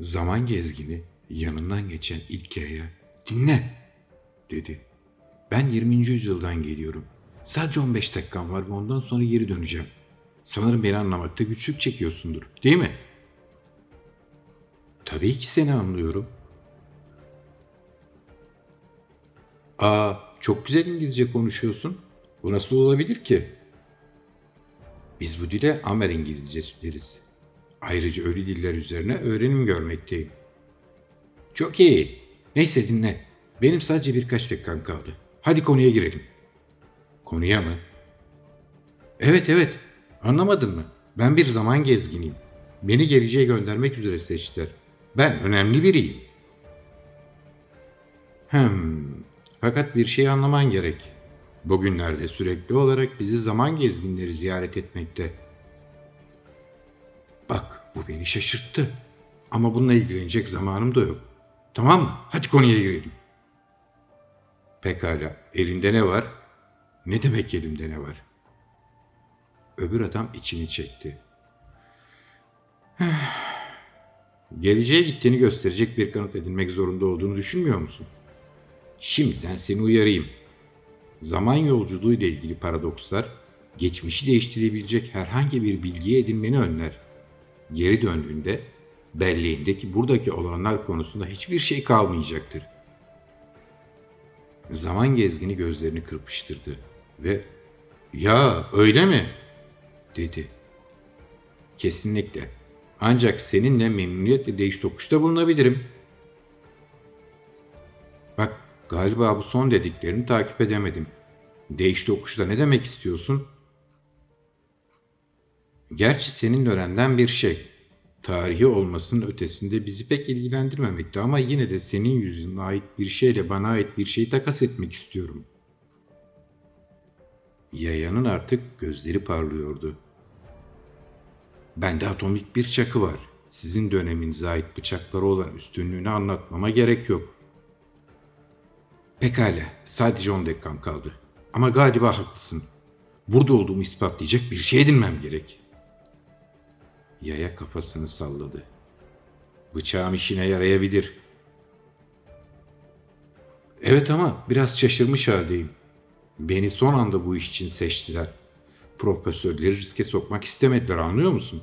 Zaman gezgini yanından geçen ilk yaya dinle dedi. Ben 20. yüzyıldan geliyorum. Sadece 15 dakikam var ve ondan sonra geri döneceğim. Sanırım beni anlamakta güçlük çekiyorsundur değil mi? Tabii ki seni anlıyorum. Aa, çok güzel İngilizce konuşuyorsun. Bu nasıl olabilir ki? Biz bu dile Amer İngilizcesi deriz. Ayrıca ölü diller üzerine öğrenim görmekteyim. Çok iyi. Neyse dinle. Benim sadece birkaç dakikam kaldı. Hadi konuya girelim. Konuya mı? Evet evet. Anlamadın mı? Ben bir zaman gezginiyim. Beni geleceğe göndermek üzere seçtiler. Ben önemli biriyim. Hmm. Fakat bir şey anlaman gerek. Bugünlerde sürekli olarak bizi zaman gezginleri ziyaret etmekte. Bak bu beni şaşırttı. Ama bununla ilgilenecek zamanım da yok. Tamam mı? Hadi konuya girelim. Pekala. Elinde ne var? Ne demek elimde ne var? Öbür adam içini çekti. Geleceğe gittiğini gösterecek bir kanıt edinmek zorunda olduğunu düşünmüyor musun? Şimdiden seni uyarayım. Zaman yolculuğu ile ilgili paradokslar, geçmişi değiştirebilecek herhangi bir bilgiye edinmeni önler. Geri döndüğünde belleğindeki buradaki olanlar konusunda hiçbir şey kalmayacaktır. Zaman gezgini gözlerini kırpıştırdı ve ''Ya öyle mi?'' dedi. ''Kesinlikle. Ancak seninle memnuniyetle değiş tokuşta bulunabilirim.'' Bak galiba bu son dediklerini takip edemedim. Değiş tokuşta ne demek istiyorsun? Gerçi senin öğrenden bir şey tarihi olmasının ötesinde bizi pek ilgilendirmemekte ama yine de senin yüzüne ait bir şeyle bana ait bir şeyi takas etmek istiyorum. Yayanın artık gözleri parlıyordu. Bende atomik bir çakı var. Sizin döneminize ait bıçaklara olan üstünlüğünü anlatmama gerek yok. Pekala, sadece 10 dakikam kaldı. Ama galiba haklısın. Burada olduğumu ispatlayacak bir şey edinmem gerek.'' Yaya kafasını salladı. Bıçağım işine yarayabilir. Evet ama biraz şaşırmış haldeyim. Beni son anda bu iş için seçtiler. Profesörleri riske sokmak istemediler anlıyor musun?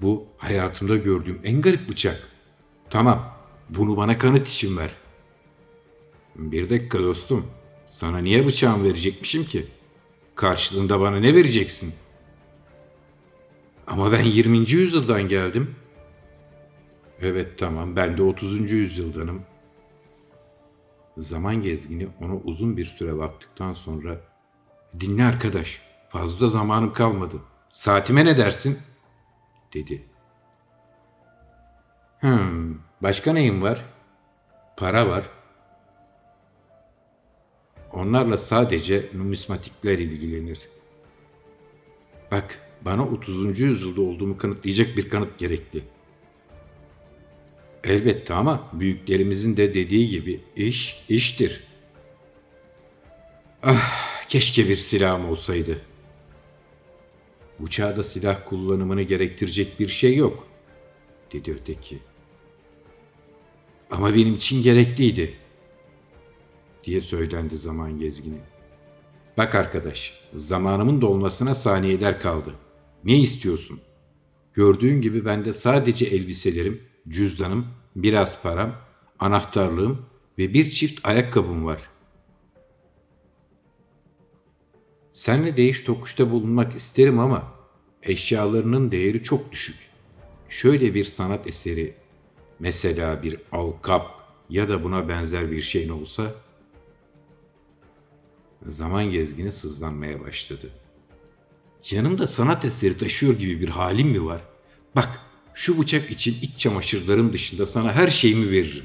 Bu hayatımda gördüğüm en garip bıçak. Tamam, bunu bana kanıt için ver. Bir dakika dostum, sana niye bıçağımı verecekmişim ki? Karşılığında bana ne vereceksin?'' Ama ben 20. yüzyıldan geldim. Evet tamam ben de 30. yüzyıldanım. Zaman gezgini ona uzun bir süre baktıktan sonra dinle arkadaş fazla zamanım kalmadı. Saatime ne dersin? dedi. Hmm, başka neyim var? Para var. Onlarla sadece numismatikler ilgilenir. Bak bana 30. yüzyılda olduğumu kanıtlayacak bir kanıt gerekli. Elbette ama büyüklerimizin de dediği gibi iş iştir. Ah keşke bir silahım olsaydı. Bu çağda silah kullanımını gerektirecek bir şey yok, dedi öteki. Ama benim için gerekliydi, diye söylendi zaman gezgini. Bak arkadaş, zamanımın dolmasına saniyeler kaldı.'' Ne istiyorsun? Gördüğün gibi bende sadece elbiselerim, cüzdanım, biraz param, anahtarlığım ve bir çift ayakkabım var. Senle değiş tokuşta bulunmak isterim ama eşyalarının değeri çok düşük. Şöyle bir sanat eseri, mesela bir alkap ya da buna benzer bir şeyin olsa, zaman gezgini sızlanmaya başladı.'' Yanımda sanat eseri taşıyor gibi bir halim mi var? Bak şu bıçak için iç çamaşırların dışında sana her şeyimi veririm.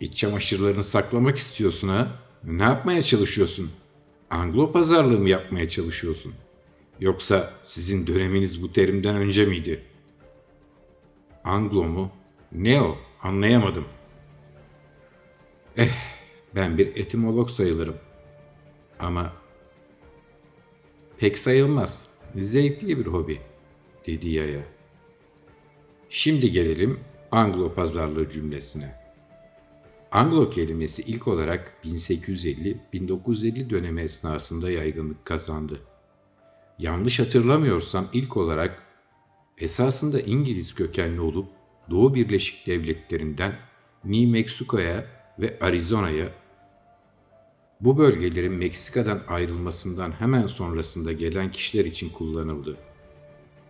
İç çamaşırlarını saklamak istiyorsun ha? Ne yapmaya çalışıyorsun? Anglo pazarlığı mı yapmaya çalışıyorsun? Yoksa sizin döneminiz bu terimden önce miydi? Anglo mu? Ne o? Anlayamadım. Eh, ben bir etimolog sayılırım. Ama Pek sayılmaz. Zevkli bir hobi, dedi Yaya. Şimdi gelelim Anglo pazarlığı cümlesine. Anglo kelimesi ilk olarak 1850-1950 dönemi esnasında yaygınlık kazandı. Yanlış hatırlamıyorsam ilk olarak esasında İngiliz kökenli olup Doğu Birleşik Devletleri'nden New Mexico'ya ve Arizona'ya bu bölgelerin Meksika'dan ayrılmasından hemen sonrasında gelen kişiler için kullanıldı.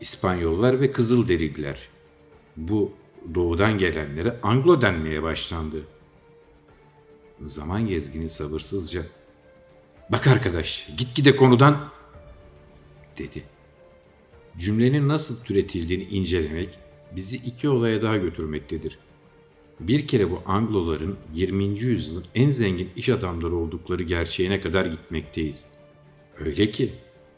İspanyollar ve Kızılderililer. Bu doğudan gelenlere Anglo denmeye başlandı. Zaman gezgini sabırsızca "Bak arkadaş, gitgide konudan" dedi. Cümlenin nasıl türetildiğini incelemek bizi iki olaya daha götürmektedir. Bir kere bu Angloların 20. yüzyılın en zengin iş adamları oldukları gerçeğine kadar gitmekteyiz. Öyle ki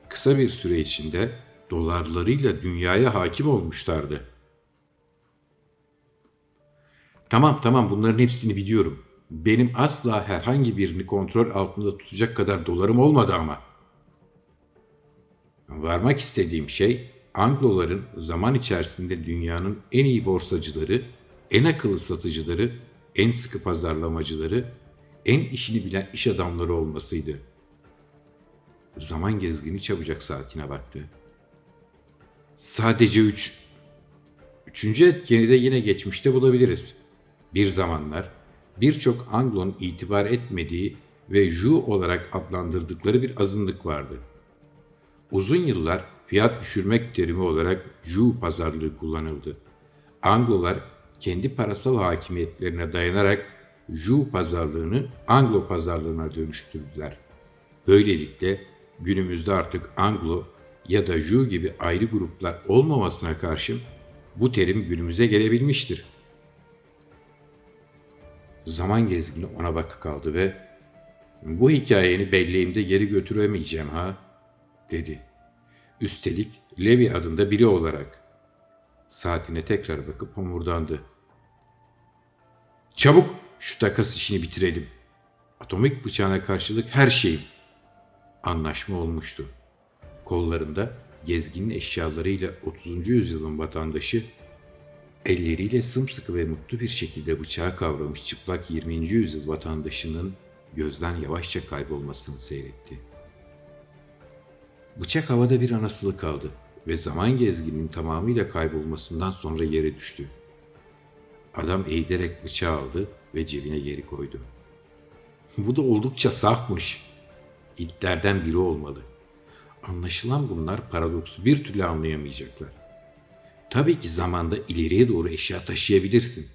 kısa bir süre içinde dolarlarıyla dünyaya hakim olmuşlardı. Tamam tamam bunların hepsini biliyorum. Benim asla herhangi birini kontrol altında tutacak kadar dolarım olmadı ama. Varmak istediğim şey Angloların zaman içerisinde dünyanın en iyi borsacıları, en akıllı satıcıları, en sıkı pazarlamacıları, en işini bilen iş adamları olmasıydı. Zaman gezgini çabucak saatine baktı. Sadece üç. Üçüncü etkeni de yine geçmişte bulabiliriz. Bir zamanlar birçok Anglo'nun itibar etmediği ve Ju olarak adlandırdıkları bir azınlık vardı. Uzun yıllar fiyat düşürmek terimi olarak Ju pazarlığı kullanıldı. Anglolar kendi parasal hakimiyetlerine dayanarak Ju pazarlığını Anglo pazarlığına dönüştürdüler. Böylelikle günümüzde artık Anglo ya da Ju gibi ayrı gruplar olmamasına karşın bu terim günümüze gelebilmiştir. Zaman gezgini ona bakı kaldı ve bu hikayeni belleğimde geri götüremeyeceğim ha dedi. Üstelik Levi adında biri olarak. Saatine tekrar bakıp homurdandı. Çabuk şu takas işini bitirelim. Atomik bıçağına karşılık her şeyim. Anlaşma olmuştu. Kollarında gezginin eşyalarıyla 30. yüzyılın vatandaşı elleriyle sımsıkı ve mutlu bir şekilde bıçağı kavramış çıplak 20. yüzyıl vatandaşının gözden yavaşça kaybolmasını seyretti. Bıçak havada bir anasılı kaldı ve zaman gezginin tamamıyla kaybolmasından sonra yere düştü. Adam eğilerek bıçağı aldı ve cebine geri koydu. Bu da oldukça safmış. İtlerden biri olmalı. Anlaşılan bunlar paradoksu bir türlü anlayamayacaklar. Tabii ki zamanda ileriye doğru eşya taşıyabilirsin.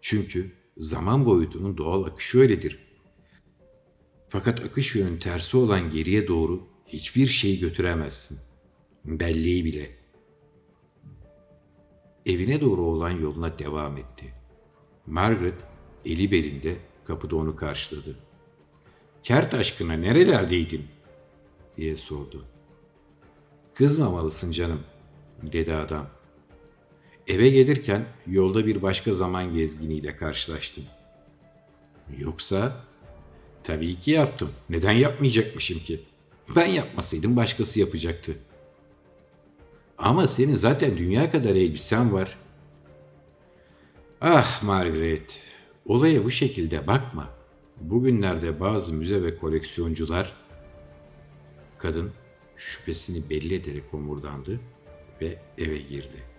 Çünkü zaman boyutunun doğal akışı öyledir. Fakat akış yönü tersi olan geriye doğru hiçbir şeyi götüremezsin. Belleği bile. Evine doğru olan yoluna devam etti. Margaret eli belinde kapıda onu karşıladı. Kert aşkına nerelerdeydin? diye sordu. Kızmamalısın canım, dedi adam. Eve gelirken yolda bir başka zaman gezginiyle karşılaştım. Yoksa? Tabii ki yaptım. Neden yapmayacakmışım ki? Ben yapmasaydım başkası yapacaktı. Ama senin zaten dünya kadar elbisen var. Ah Margaret, olaya bu şekilde bakma. Bugünlerde bazı müze ve koleksiyoncular kadın şüphesini belli ederek omurdandı ve eve girdi.